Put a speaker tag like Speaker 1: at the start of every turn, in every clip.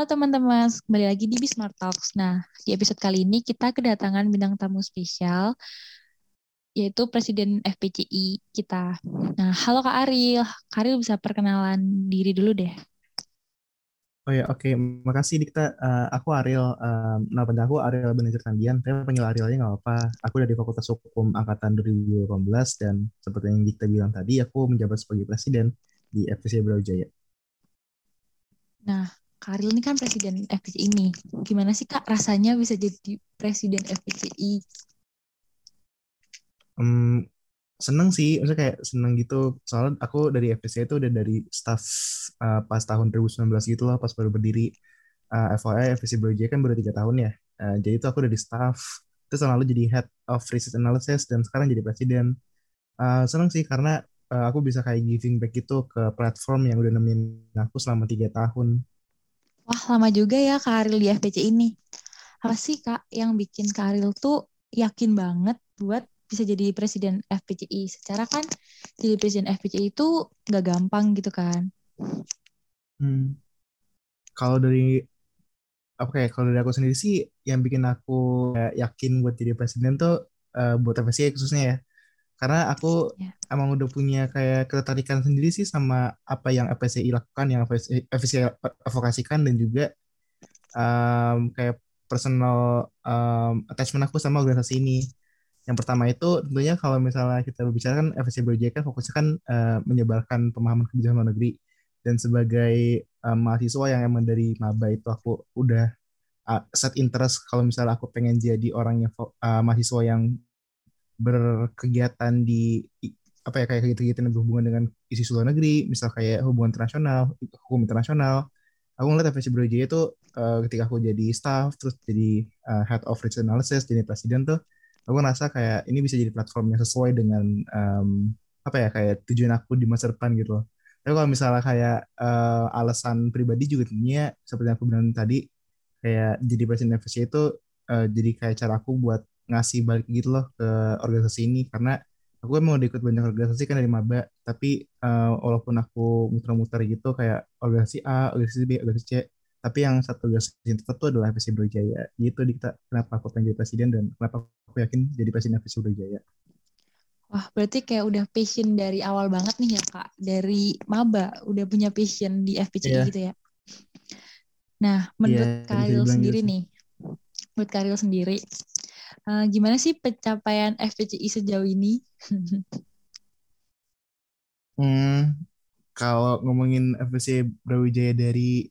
Speaker 1: Halo teman-teman, kembali lagi di Bismart Talks. Nah, di episode kali ini kita kedatangan bintang tamu spesial, yaitu Presiden FPCI kita. Nah, halo Kak Ariel. Kak Ariel bisa perkenalan diri dulu deh.
Speaker 2: Oh ya, oke. Makasih Dikta. Uh, aku Ariel. Uh, nama panjang aku Ariel Benajar Tandian. Tapi panggil Ariel aja nggak apa-apa. Aku dari Fakultas Hukum Angkatan 2018 dan seperti yang Dikta bilang tadi, aku menjabat sebagai Presiden di FPC Brawijaya.
Speaker 1: Nah, Karil ini kan presiden FPCI ini. Gimana sih Kak rasanya bisa jadi presiden FPCI?
Speaker 2: Um, seneng sih, maksudnya kayak seneng gitu. Soalnya aku dari FPCI itu udah dari staff uh, pas tahun 2019 gitu loh, pas baru berdiri. Uh, FYI, FPC Brawijaya kan baru tiga tahun ya. Uh, jadi itu aku udah di staff. Terus lalu jadi head of research analysis dan sekarang jadi presiden. Uh, seneng sih karena uh, aku bisa kayak giving back gitu ke platform yang udah nemenin aku selama tiga tahun
Speaker 1: Wah, lama juga ya Karil di FPC ini. Apa sih Kak yang bikin Karil tuh yakin banget buat bisa jadi presiden FPCI? Secara kan jadi presiden FPCI itu nggak gampang gitu kan.
Speaker 2: Hmm. Kalau dari apa kayak kalau dari aku sendiri sih yang bikin aku yakin buat jadi presiden tuh uh, buat FPCI khususnya ya karena aku yeah. emang udah punya kayak ketertarikan sendiri sih sama apa yang FPCI lakukan yang FPCI advokasikan dan juga um, kayak personal um, attachment aku sama organisasi ini yang pertama itu tentunya kalau misalnya kita berbicara kan FPCI Brawijaya kan fokusnya kan uh, menyebarkan pemahaman kebijakan luar negeri dan sebagai um, mahasiswa yang emang dari maba itu aku udah uh, set interest kalau misalnya aku pengen jadi orang yang uh, mahasiswa yang berkegiatan di apa ya kayak kegiatan yang berhubungan dengan isu luar negeri, misal kayak hubungan internasional, hukum internasional. Aku ngeliat FPC Brawijaya itu uh, ketika aku jadi staff, terus jadi uh, head of research analysis, jadi presiden tuh, aku ngerasa kayak ini bisa jadi platform yang sesuai dengan um, apa ya kayak tujuan aku di masa depan gitu loh. Tapi kalau misalnya kayak uh, alasan pribadi juga tentunya seperti yang aku bilang tadi, kayak jadi presiden FPC itu uh, jadi kayak cara aku buat ngasih balik gitu loh ke organisasi ini karena aku emang udah ikut banyak organisasi kan dari maba tapi uh, walaupun aku muter-muter gitu kayak organisasi A, organisasi B, organisasi C tapi yang satu organisasi yang tetap tuh adalah FPC Brawijaya gitu dikta kenapa aku pengen jadi presiden dan kenapa aku yakin jadi presiden FPC Brawijaya
Speaker 1: Wah, berarti kayak udah passion dari awal banget nih ya, Kak. Dari maba udah punya passion di FPCI yeah. gitu ya. Nah, menurut yeah, Karil sendiri gitu. nih, menurut Karil sendiri, Uh, gimana sih pencapaian FPCI sejauh ini?
Speaker 2: hmm, kalau ngomongin FPC Brawijaya dari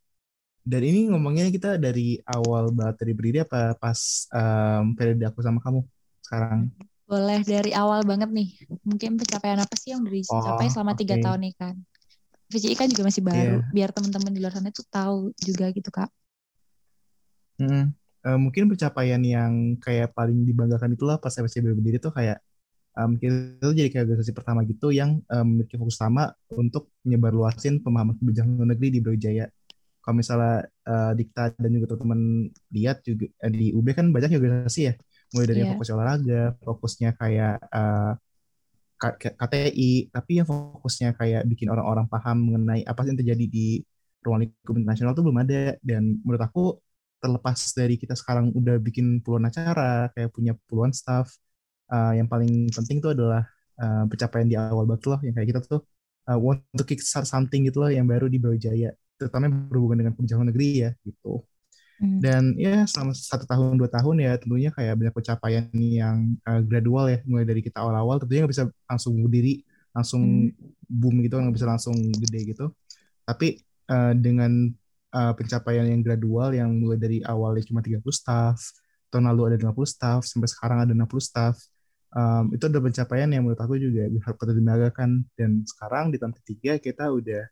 Speaker 2: dari ini ngomongnya kita dari awal banget dari berdiri apa pas um, periode aku sama kamu sekarang?
Speaker 1: Boleh dari awal banget nih. Mungkin pencapaian apa sih yang udah dicapai oh, selama tiga okay. tahun nih kan? FPCI kan juga masih baru, yeah. biar teman-teman di luar sana tuh tahu juga gitu kak.
Speaker 2: Hmm, uh, mungkin pencapaian yang kayak paling dibanggakan itulah pas FSC berdiri tuh kayak um, kita tuh jadi kayak organisasi pertama gitu yang um, memiliki fokus utama untuk menyebarluasin pemahaman kebijakan luar negeri di Brawijaya. Kalau misalnya uh, Dikta dan juga teman-teman lihat juga uh, di UB kan banyak organisasi ya, mulai dari yeah. fokus olahraga, fokusnya kayak uh, KTI, tapi yang fokusnya kayak bikin orang-orang paham mengenai apa sih yang terjadi di ruang lingkup internasional itu belum ada. Dan menurut aku terlepas dari kita sekarang udah bikin puluhan acara, kayak punya puluhan staff, uh, yang paling penting itu adalah uh, pencapaian di awal banget loh, yang kayak kita tuh uh, want to kickstart something gitu loh yang baru di Brawijaya, terutama berhubungan dengan kebijakan negeri ya gitu. Hmm. Dan ya selama satu tahun dua tahun ya tentunya kayak banyak pencapaian yang uh, gradual ya mulai dari kita awal-awal tentunya nggak bisa langsung berdiri langsung hmm. boom gitu nggak bisa langsung gede gitu. Tapi uh, dengan uh, pencapaian yang gradual yang mulai dari awalnya cuma 30 staff, tahun lalu ada 50 staff, sampai sekarang ada 60 staff. Um, itu ada pencapaian yang menurut aku juga patut dibanggakan dan sekarang di tahun ketiga kita udah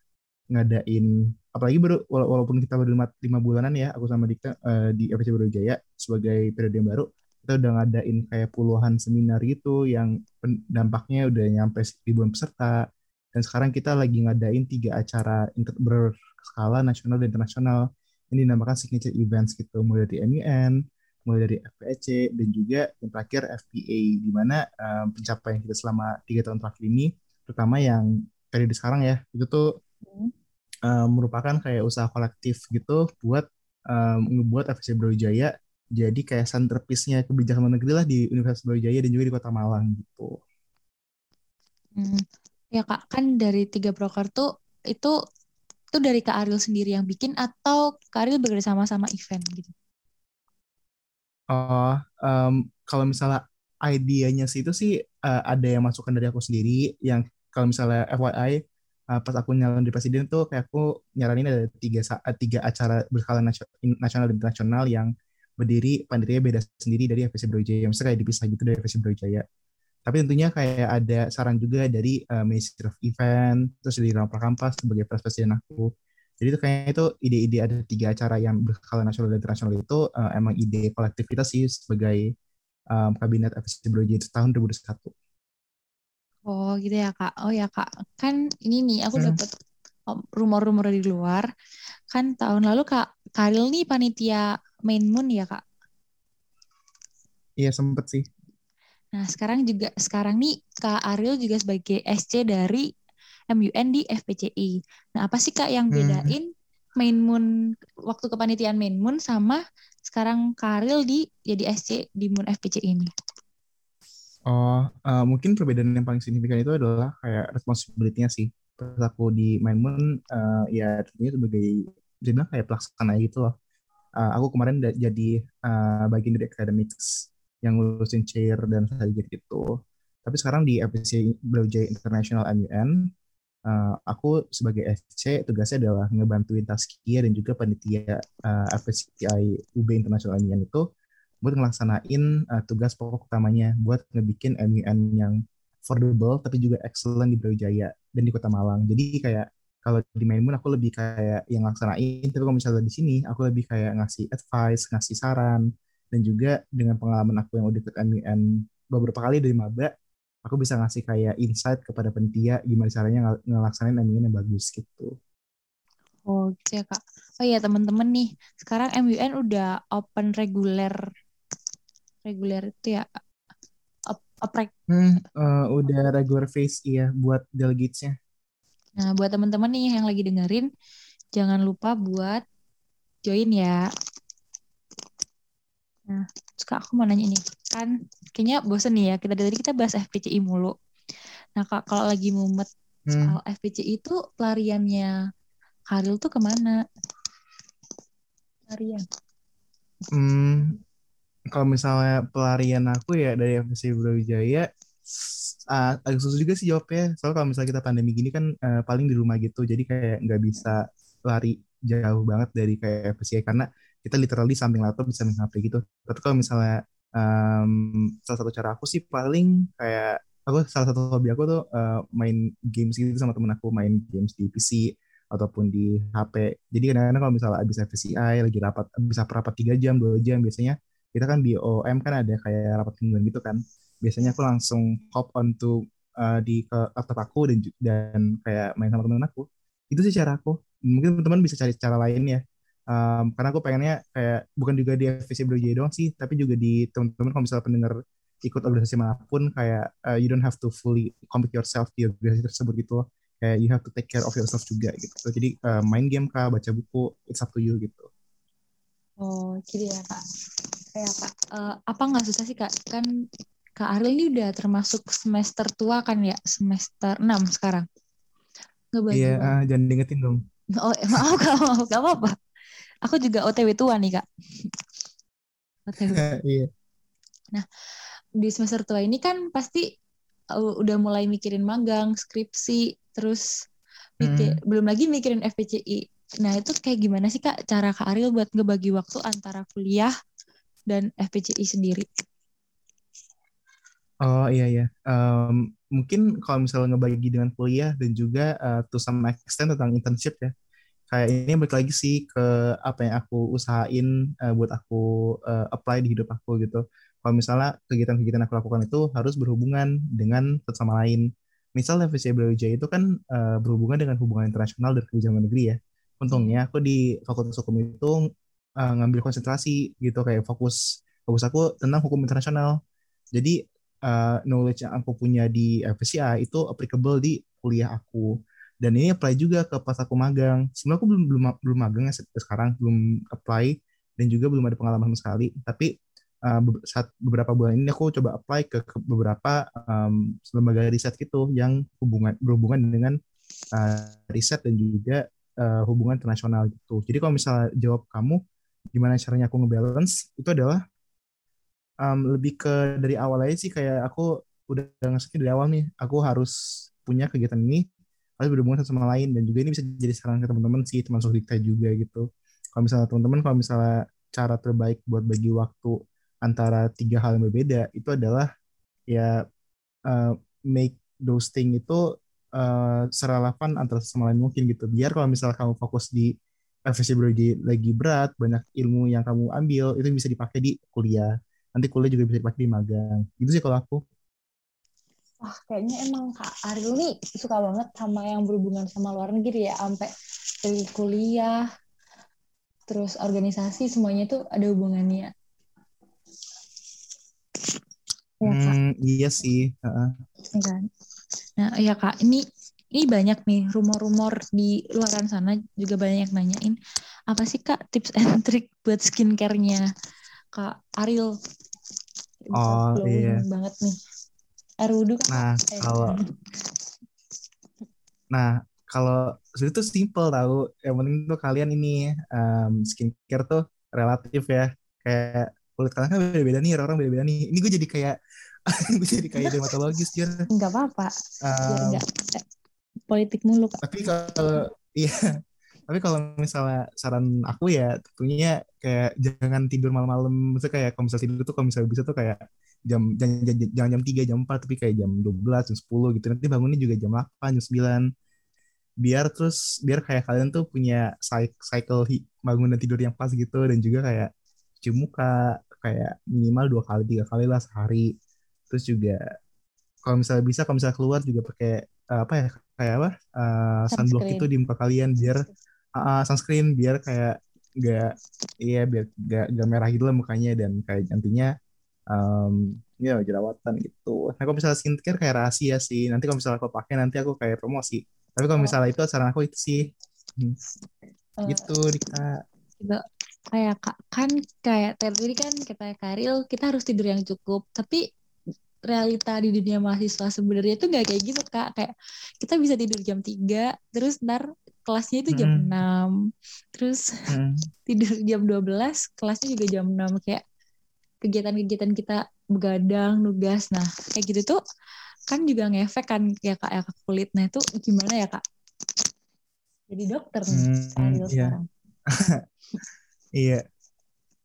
Speaker 2: ngadain apalagi baru walaupun kita baru lima, bulanan ya aku sama Dikta uh, di FPC Jaya sebagai periode yang baru kita udah ngadain kayak puluhan seminar gitu yang dampaknya udah nyampe ribuan peserta dan sekarang kita lagi ngadain tiga acara ber skala nasional dan internasional. Ini dinamakan signature events gitu, mulai dari MUN, mulai dari FPEC, dan juga yang terakhir FPA, di mana um, pencapaian kita selama tiga tahun terakhir ini, terutama yang periode sekarang ya, itu tuh uh, merupakan kayak usaha kolektif gitu buat um, ngebuat FSC Brawijaya jadi kayak centerpiece-nya kebijakan luar negeri lah di Universitas Brawijaya dan juga di Kota Malang gitu.
Speaker 1: Hmm. Ya kak, kan dari tiga broker tuh itu itu dari Kak Ariel sendiri yang bikin atau Kak Ariel bekerja sama event gitu?
Speaker 2: Oh, um, kalau misalnya idenya sih itu sih uh, ada yang masukkan dari aku sendiri. Yang kalau misalnya FYI uh, eh, pas aku nyalon di presiden tuh kayak aku nyaranin ada tiga tiga acara berskala nasional dan internasional yang berdiri panitia beda sendiri dari FPC Brawijaya. Maksudnya kayak dipisah gitu dari FPC Brawijaya. Tapi tentunya kayak ada saran juga dari uh, Ministry of Event, terus dari Rampa Kampas sebagai presiden aku. Jadi itu kayaknya itu ide-ide ada tiga acara yang berskala nasional dan internasional itu uh, emang ide kolektif kita sih sebagai um, kabinet itu tahun 2021.
Speaker 1: Oh gitu ya kak. Oh ya kak, kan ini nih aku hmm. dapat rumor-rumor dari luar. Kan tahun lalu kak Karil nih panitia main moon ya kak?
Speaker 2: Iya sempet sih.
Speaker 1: Nah sekarang juga sekarang nih kak Ariel juga sebagai SC dari MUN di FPCI. Nah apa sih kak yang hmm. bedain hmm. main moon waktu kepanitiaan main moon sama sekarang kak Ariel di jadi SC di moon FPCI ini?
Speaker 2: Oh, uh, mungkin perbedaan yang paling signifikan itu adalah kayak responsibility-nya sih. Pas aku di main moon, uh, ya tentunya sebagai bisa bilang kayak pelaksana gitu loh uh, aku kemarin jadi uh, bagian dari academics yang ngurusin chair dan saja gitu. Tapi sekarang di FPC Brawijaya International MUN, uh, aku sebagai SC tugasnya adalah ngebantuin Taskia dan juga panitia uh, FPCI UB International MUN itu buat ngelaksanain uh, tugas pokok utamanya buat ngebikin MUN yang affordable tapi juga excellent di Brawijaya dan di Kota Malang. Jadi kayak kalau di Maimun aku lebih kayak yang laksanain tapi kalau misalnya di sini aku lebih kayak ngasih advice ngasih saran dan juga dengan pengalaman aku yang udah ke MUN beberapa kali dari maba aku bisa ngasih kayak insight kepada penitia gimana caranya ng ngelaksanain MUN yang bagus gitu
Speaker 1: ya kak. Oh iya teman-teman nih, sekarang MUN udah open reguler, reguler itu ya, op, oprek.
Speaker 2: Hmm, uh, udah regular phase iya buat delegatesnya.
Speaker 1: Nah, buat teman-teman nih yang lagi dengerin, jangan lupa buat join ya. Nah, suka aku mau nanya ini. Kan kayaknya bosen nih ya, kita dari kita bahas FPCI mulu. Nah, Kak, kalau lagi mumet hmm. soal FPCI itu pelariannya Karil tuh ke mana? Pelarian.
Speaker 2: Hmm, kalau misalnya pelarian aku ya dari FPCI Brawijaya, uh, agak susah juga sih jawabnya. Soalnya kalau misalnya kita pandemi gini kan uh, paling di rumah gitu, jadi kayak nggak bisa lari jauh banget dari kayak FPCI karena kita literally samping laptop bisa main HP gitu. Tapi kalau misalnya um, salah satu cara aku sih paling kayak aku salah satu hobi aku tuh uh, main games gitu sama temen aku main games di PC ataupun di HP. Jadi kadang-kadang kalau misalnya abis FCI lagi rapat bisa rapat tiga jam dua jam biasanya kita kan BOM kan ada kayak rapat mingguan gitu kan biasanya aku langsung hop onto uh, di ke laptop aku dan dan kayak main sama teman aku itu sih cara aku mungkin teman-teman bisa cari cara lain ya um, karena aku pengennya kayak bukan juga di FVC Brawijaya doang sih tapi juga di teman-teman kalau misalnya pendengar ikut organisasi mana pun kayak uh, you don't have to fully commit yourself di organisasi tersebut gitu kayak you have to take care of yourself juga gitu. Jadi uh, main game kah baca buku it's up to you gitu.
Speaker 1: Oh jadi ya kak. Kayak kak uh, apa nggak susah sih kak? Kan Kak Aril ini udah termasuk semester tua kan ya, semester 6 sekarang.
Speaker 2: Iya, uh, jangan diingetin dong.
Speaker 1: Oh, maaf Kak, maaf, gak apa-apa. Aku juga OTW tua nih Kak. OTW. iya. Nah, di semester tua ini kan pasti uh, udah mulai mikirin magang, skripsi, terus mikir, hmm. belum lagi mikirin FPCI. Nah, itu kayak gimana sih Kak cara Kak Aril buat ngebagi waktu antara kuliah dan FPCI sendiri?
Speaker 2: Oh iya iya. Um, mungkin kalau misalnya ngebagi dengan kuliah dan juga uh, to some extent tentang internship ya. Kayak ini balik lagi sih ke apa yang aku usahain uh, buat aku uh, apply di hidup aku gitu. Kalau misalnya kegiatan-kegiatan aku lakukan itu harus berhubungan dengan satu sama lain. Misalnya Brawijaya itu kan uh, berhubungan dengan hubungan internasional dan kebijakan negeri ya. Untungnya aku di Fakultas Hukum itu uh, ngambil konsentrasi gitu kayak fokus fokus aku tentang hukum internasional. Jadi uh, knowledge yang aku punya di FCA itu applicable di kuliah aku. Dan ini apply juga ke pas aku magang. Sebenarnya aku belum belum belum magang ya sekarang belum apply dan juga belum ada pengalaman sama sekali. Tapi uh, saat beberapa bulan ini aku coba apply ke, ke beberapa um, lembaga riset gitu yang hubungan berhubungan dengan uh, riset dan juga uh, hubungan internasional gitu. Jadi kalau misalnya jawab kamu gimana caranya aku ngebalance itu adalah um, lebih ke dari awal aja sih. Kayak aku udah ngasih dari awal nih. Aku harus punya kegiatan ini harus berhubungan sama lain dan juga ini bisa jadi saran ke teman-teman sih termasuk dikta juga gitu. Kalau misalnya teman-teman kalau misalnya cara terbaik buat bagi waktu antara tiga hal yang berbeda itu adalah ya uh, make those thing itu uh, serelevan antara sama lain mungkin gitu. Biar kalau misalnya kamu fokus di FSC lagi berat banyak ilmu yang kamu ambil itu bisa dipakai di kuliah. Nanti kuliah juga bisa dipakai di magang. Gitu sih kalau aku
Speaker 1: wah kayaknya emang Kak Ariel nih suka banget sama yang berhubungan sama luar negeri ya, sampai dari kuliah, terus organisasi semuanya tuh ada hubungannya.
Speaker 2: Ya, Kak. Hmm, iya sih. Uh.
Speaker 1: Nah, ya Kak, ini ini banyak nih rumor-rumor di luaran sana juga banyak nanyain apa sih Kak tips and trick buat skincare-nya Kak Ariel.
Speaker 2: Oh iya.
Speaker 1: banget nih. Air wudhu
Speaker 2: kan? Nah, eh. kalau Nah, kalau sebenarnya tuh simple tahu. Yang penting tuh kalian ini um, skincare tuh relatif ya. Kayak kulit kalian kan beda-beda nih, orang-orang beda-beda nih. Ini gue jadi kayak gue jadi kayak dermatologis
Speaker 1: jir. Enggak apa-apa. Um, eh, politik mulu.
Speaker 2: Tapi kalau iya, tapi kalau misalnya saran aku ya tentunya kayak jangan tidur malam-malam. Maksudnya kayak kalau misalnya tidur tuh kalau misalnya bisa tuh kayak jam jangan jam, jam, jam 3 jam 4 tapi kayak jam 12 jam 10 gitu. Nanti bangunnya juga jam 8 jam 9 biar terus biar kayak kalian tuh punya cycle bangun dan tidur yang pas gitu. Dan juga kayak cuci muka kayak minimal dua kali tiga kali lah sehari. Terus juga kalau misalnya bisa kalau misalnya keluar juga pakai uh, apa ya kayak apa uh, sunblock itu di muka kalian biar uh, sunscreen biar kayak gak iya biar gak, gak merah gitu lah mukanya. Dan kayak nantinya um, ya jerawatan gitu. Nah kalau misalnya skincare kayak rahasia sih. Nanti kalau misalnya aku pakai nanti aku kayak promosi. Tapi kalau oh. misalnya itu saran aku itu sih. Hmm. Uh, gitu Dika.
Speaker 1: Gitu. Kayak kan kayak tadi kan kita Karil kita harus tidur yang cukup. Tapi realita di dunia mahasiswa sebenarnya itu nggak kayak gitu kak kayak kita bisa tidur jam 3 terus ntar kelasnya itu jam hmm. 6 terus hmm. tidur jam 12 kelasnya juga jam 6 kayak kegiatan-kegiatan kita begadang, nugas. Nah, kayak gitu tuh kan juga ngefek kan ya kak ya ke kulit. Nah itu gimana ya kak? Jadi dokter nih hmm, iya. sekarang.
Speaker 2: iya.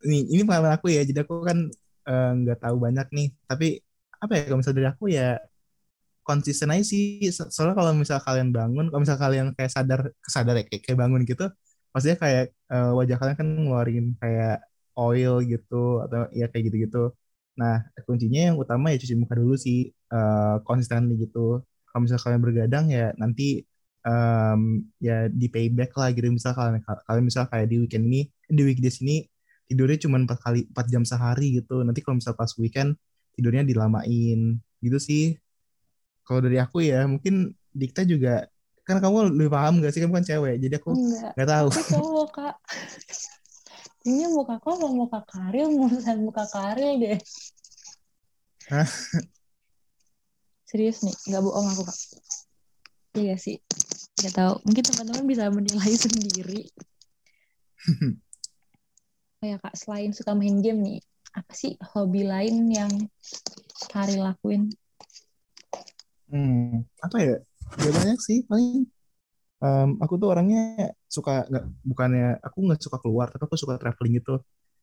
Speaker 2: Ini ini pengalaman aku ya. Jadi aku kan eh, nggak uh, tahu banyak nih. Tapi apa ya kalau misalnya dari aku ya konsisten aja sih. Soalnya kalau misal kalian bangun, kalau misal kalian kayak sadar kesadar ya kayak, kayak bangun gitu, pastinya kayak uh, wajah kalian kan ngeluarin kayak oil gitu atau ya kayak gitu-gitu. Nah, kuncinya yang utama ya cuci muka dulu sih uh, konsisten gitu. Kalau misalnya kalian bergadang ya nanti um, ya di payback lah gitu. Misal kalian kalian misal kayak di weekend ini di weekdays ini tidurnya cuma empat kali empat jam sehari gitu. Nanti kalau misal pas weekend tidurnya dilamain gitu sih. Kalau dari aku ya mungkin Dikta juga kan kamu lebih paham gak sih kamu kan cewek jadi aku nggak tahu.
Speaker 1: Aku cowok kak. ini muka kok mau muka karil murusan muka karil deh. Hah? serius nih nggak bohong aku kak. Iya sih nggak tahu. Mungkin teman-teman bisa menilai sendiri. Oh ya kak selain suka main game nih apa sih hobi lain yang Karil lakuin?
Speaker 2: Hmm apa ya? Ya banyak sih paling um, aku tuh orangnya suka nggak bukannya aku nggak suka keluar tapi aku suka traveling gitu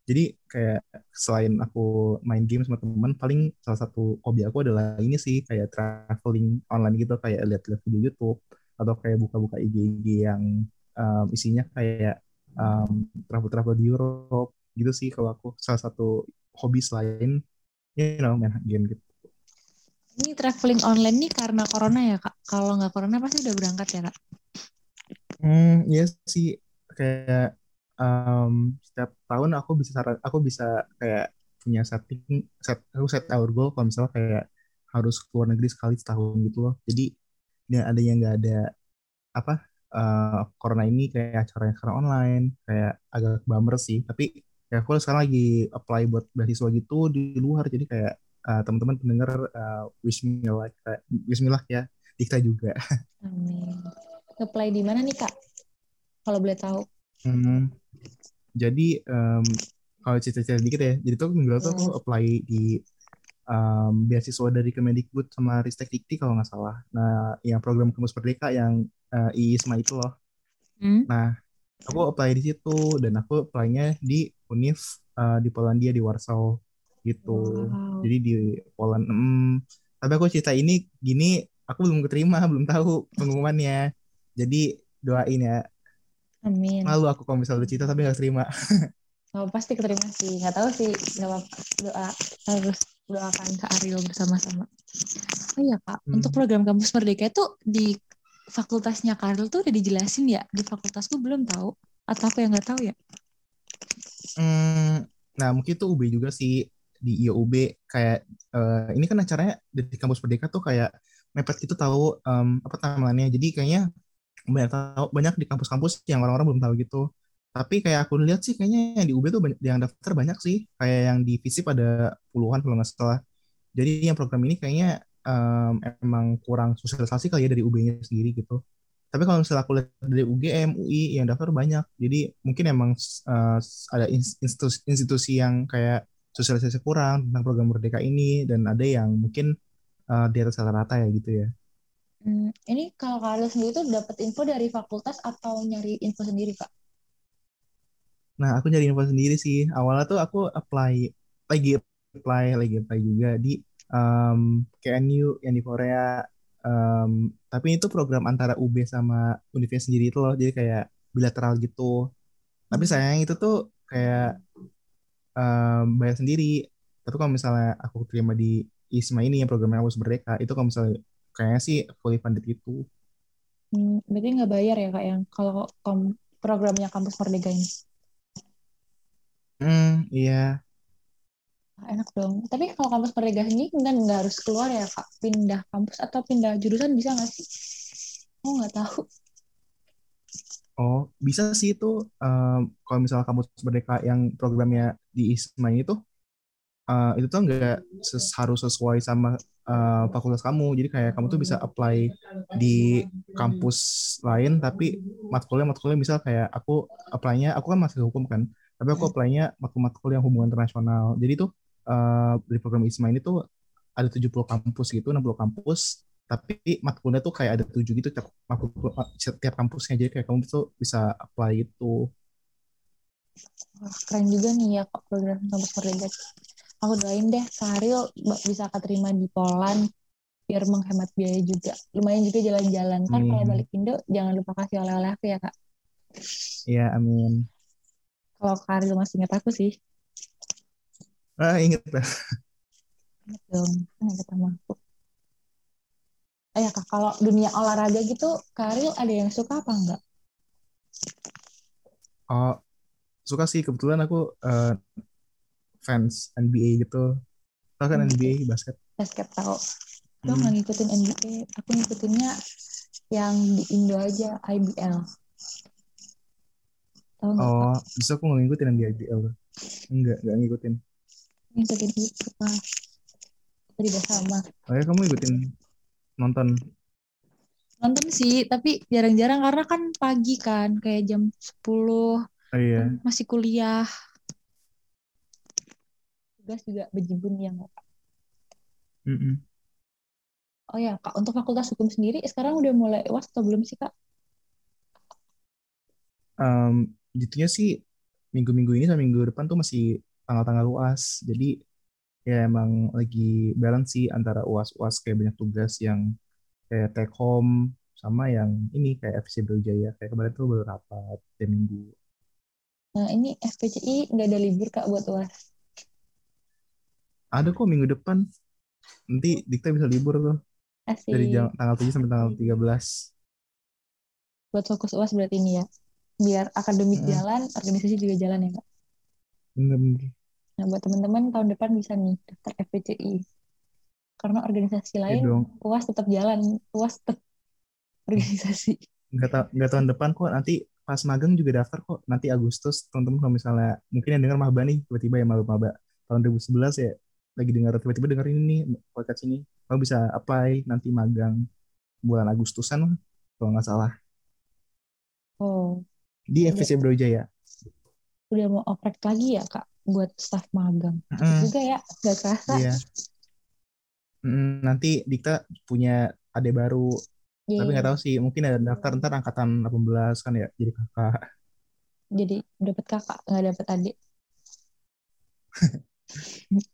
Speaker 2: jadi kayak selain aku main game sama teman paling salah satu hobi aku adalah ini sih kayak traveling online gitu kayak lihat-lihat video YouTube atau kayak buka-buka IG-IG yang um, isinya kayak um, travel-travel di Europe gitu sih kalau aku salah satu hobi selain you know main game gitu.
Speaker 1: Ini traveling online nih karena corona ya kak? Kalau nggak corona pasti udah berangkat ya kak?
Speaker 2: Hmm, iya sih kayak um, setiap tahun aku bisa saran, aku bisa kayak punya setting set aku set our goal kalau misalnya kayak harus keluar negeri sekali setahun gitu loh. Jadi ya ada yang nggak ada apa uh, corona ini kayak acaranya sekarang online kayak agak bummer sih tapi ya aku sekarang lagi apply buat beasiswa gitu di luar jadi kayak uh, teman-teman pendengar uh, wish me luck uh, wish me luck ya Dikta juga.
Speaker 1: Amin. Apply di mana nih kak? Kalau boleh tahu.
Speaker 2: Hmm, jadi um, kalau cerita-cerita dikit ya. Jadi tuh minggu lalu tuh aku apply di um, beasiswa dari Kemendikbud sama Ristek Dikti kalau nggak salah. Nah yang program kampus merdeka yang uh, IISMA itu loh. Hmm? nah aku apply di situ dan aku apply-nya di Univ uh, di Polandia di Warsaw gitu. Wow. Jadi di Poland. Hmm, tapi aku cerita ini gini, aku belum keterima, belum tahu pengumumannya. Jadi doain ya.
Speaker 1: Amin.
Speaker 2: Malu aku kalau misalnya cerita tapi gak terima.
Speaker 1: Oh, pasti keterima sih. Gak tahu sih. Gak apa Doa harus doakan ke Ariel bersama-sama. Oh iya kak, hmm. untuk program kampus merdeka itu di fakultasnya Karel tuh udah dijelasin ya di fakultasku belum tahu atau aku yang nggak tahu ya
Speaker 2: hmm, nah mungkin itu UB juga sih di IOUB kayak uh, ini kan acaranya di kampus Merdeka tuh kayak mepet gitu tahu um, apa namanya jadi kayaknya banyak tahu banyak di kampus-kampus yang orang-orang belum tahu gitu. Tapi kayak aku lihat sih kayaknya yang di UB tuh banyak, yang daftar banyak sih. Kayak yang di FISIP ada puluhan kalau nggak salah. Jadi yang program ini kayaknya um, emang kurang sosialisasi kali ya dari UB-nya sendiri gitu. Tapi kalau misalnya aku lihat dari UGM, UI yang daftar banyak, jadi mungkin emang uh, ada institusi, institusi yang kayak sosialisasi kurang tentang program Merdeka ini dan ada yang mungkin uh, di atas rata-rata ya gitu ya.
Speaker 1: Hmm, ini kalau kalian sendiri tuh dapat info dari fakultas atau nyari info sendiri kak?
Speaker 2: Nah aku nyari info sendiri sih. Awalnya tuh aku apply lagi apply lagi apply juga di um, KNU yang di Korea um, tapi itu program antara UB sama universitas sendiri itu loh jadi kayak bilateral gitu tapi hmm. sayang itu tuh kayak um, bayar sendiri tapi kalau misalnya aku terima di ISMA ini yang programnya harus merdeka itu kalau misalnya kayaknya sih fully funded itu
Speaker 1: hmm, berarti nggak bayar ya kak yang kalau kom programnya kampus merdeka ini
Speaker 2: hmm iya
Speaker 1: enak dong. Tapi kalau kampus Merdeka ini kan nggak harus keluar ya kak, pindah kampus atau pindah jurusan bisa nggak sih? Oh nggak tahu.
Speaker 2: Oh bisa sih itu um, kalau misalnya kampus Merdeka yang programnya di ISMA itu uh, itu tuh nggak ses harus sesuai sama uh, fakultas kamu. Jadi kayak kamu tuh bisa apply di kampus lain tapi matkulnya matkulnya misal kayak aku apply-nya aku kan masih hukum kan tapi aku apply-nya matkul-matkul yang hubungan internasional. Jadi tuh uh, dari program ISMA ini tuh ada 70 kampus gitu, 60 kampus, tapi matkulnya tuh kayak ada tujuh gitu tiap, setiap kampusnya, jadi kayak kamu tuh bisa apply itu.
Speaker 1: keren juga nih ya program kampus merdeka. Aku doain deh Karil bisa keterima di Poland biar menghemat biaya juga. Lumayan juga jalan-jalan kan kalau balik Indo jangan lupa kasih oleh-oleh aku ya kak.
Speaker 2: Iya amin.
Speaker 1: Kalau Karil masih ingat aku sih.
Speaker 2: Ah, inget lah.
Speaker 1: Inget dong, inget sama aku. Eh, kak, kalau dunia olahraga gitu, Karil ada yang suka apa enggak?
Speaker 2: Oh, suka sih. Kebetulan aku uh, fans NBA gitu. Tahu kan hmm. NBA basket?
Speaker 1: Basket tahu. Lo hmm. ngikutin NBA? Aku ngikutinnya yang di Indo aja, IBL.
Speaker 2: Tahu oh, bisa aku ngikutin yang di IBL. Enggak, enggak ngikutin
Speaker 1: ngikutin itu lah kita juga sama
Speaker 2: oh ya kamu ikutin nonton
Speaker 1: nonton sih tapi jarang-jarang karena kan pagi kan kayak jam 10 oh,
Speaker 2: iya.
Speaker 1: masih kuliah tugas juga bejibun ya nggak
Speaker 2: mm -mm.
Speaker 1: oh ya kak untuk fakultas hukum sendiri sekarang udah mulai was atau belum sih kak
Speaker 2: um, jadinya sih minggu-minggu ini sama minggu depan tuh masih tanggal-tanggal UAS. Jadi ya emang lagi balance sih antara UAS-UAS kayak banyak tugas yang kayak take home sama yang ini kayak FCB Wijaya. Kayak kemarin tuh baru rapat dan minggu.
Speaker 1: Nah ini FPCI nggak ada libur kak buat UAS?
Speaker 2: Ada kok minggu depan. Nanti Dikta bisa libur tuh. Asik. Dari jam, tanggal 7 sampai tanggal 13.
Speaker 1: Buat fokus UAS berarti ini ya? Biar akademik hmm. jalan, organisasi juga jalan ya kak?
Speaker 2: Bener-bener.
Speaker 1: Nah, buat teman-teman tahun depan bisa nih daftar FPCI. Karena organisasi iya lain, ya UAS tetap jalan, UAS tetap organisasi.
Speaker 2: nggak tahu nggak tahun depan kok nanti pas magang juga daftar kok nanti Agustus teman-teman kalau misalnya mungkin yang dengar maba nih tiba-tiba ya maba-maba tahun 2011 ya lagi dengar tiba-tiba dengar ini nih podcast ini. Kamu bisa apply nanti magang bulan Agustusan kalau nggak salah.
Speaker 1: Oh.
Speaker 2: Di FVC Brawijaya.
Speaker 1: Udah mau oprek lagi ya kak buat staff magang mm. juga ya gak kerasa
Speaker 2: iya. mm, nanti Dikta punya adik baru yeah. tapi nggak tahu sih mungkin ada daftar ntar angkatan 18 kan ya jadi kakak
Speaker 1: jadi dapat kakak nggak dapat adik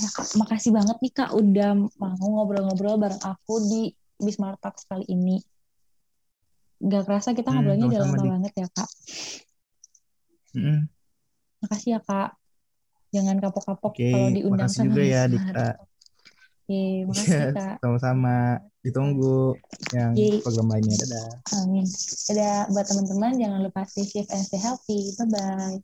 Speaker 1: ya, kak, makasih banget nih kak udah mau ngobrol-ngobrol bareng aku di Bismarck Talks kali ini. Gak kerasa kita hmm, ngobrolnya udah lama di... banget ya kak. Hmm. Makasih ya kak. Jangan kapok-kapok okay, kalau diundang
Speaker 2: sama juga ya Dika.
Speaker 1: Oke, makasih yes, kak.
Speaker 2: Sama-sama. Ditunggu yang Yeay. program lainnya. Dadah.
Speaker 1: Amin. Dadah buat teman-teman jangan lupa stay safe and stay healthy. Bye-bye.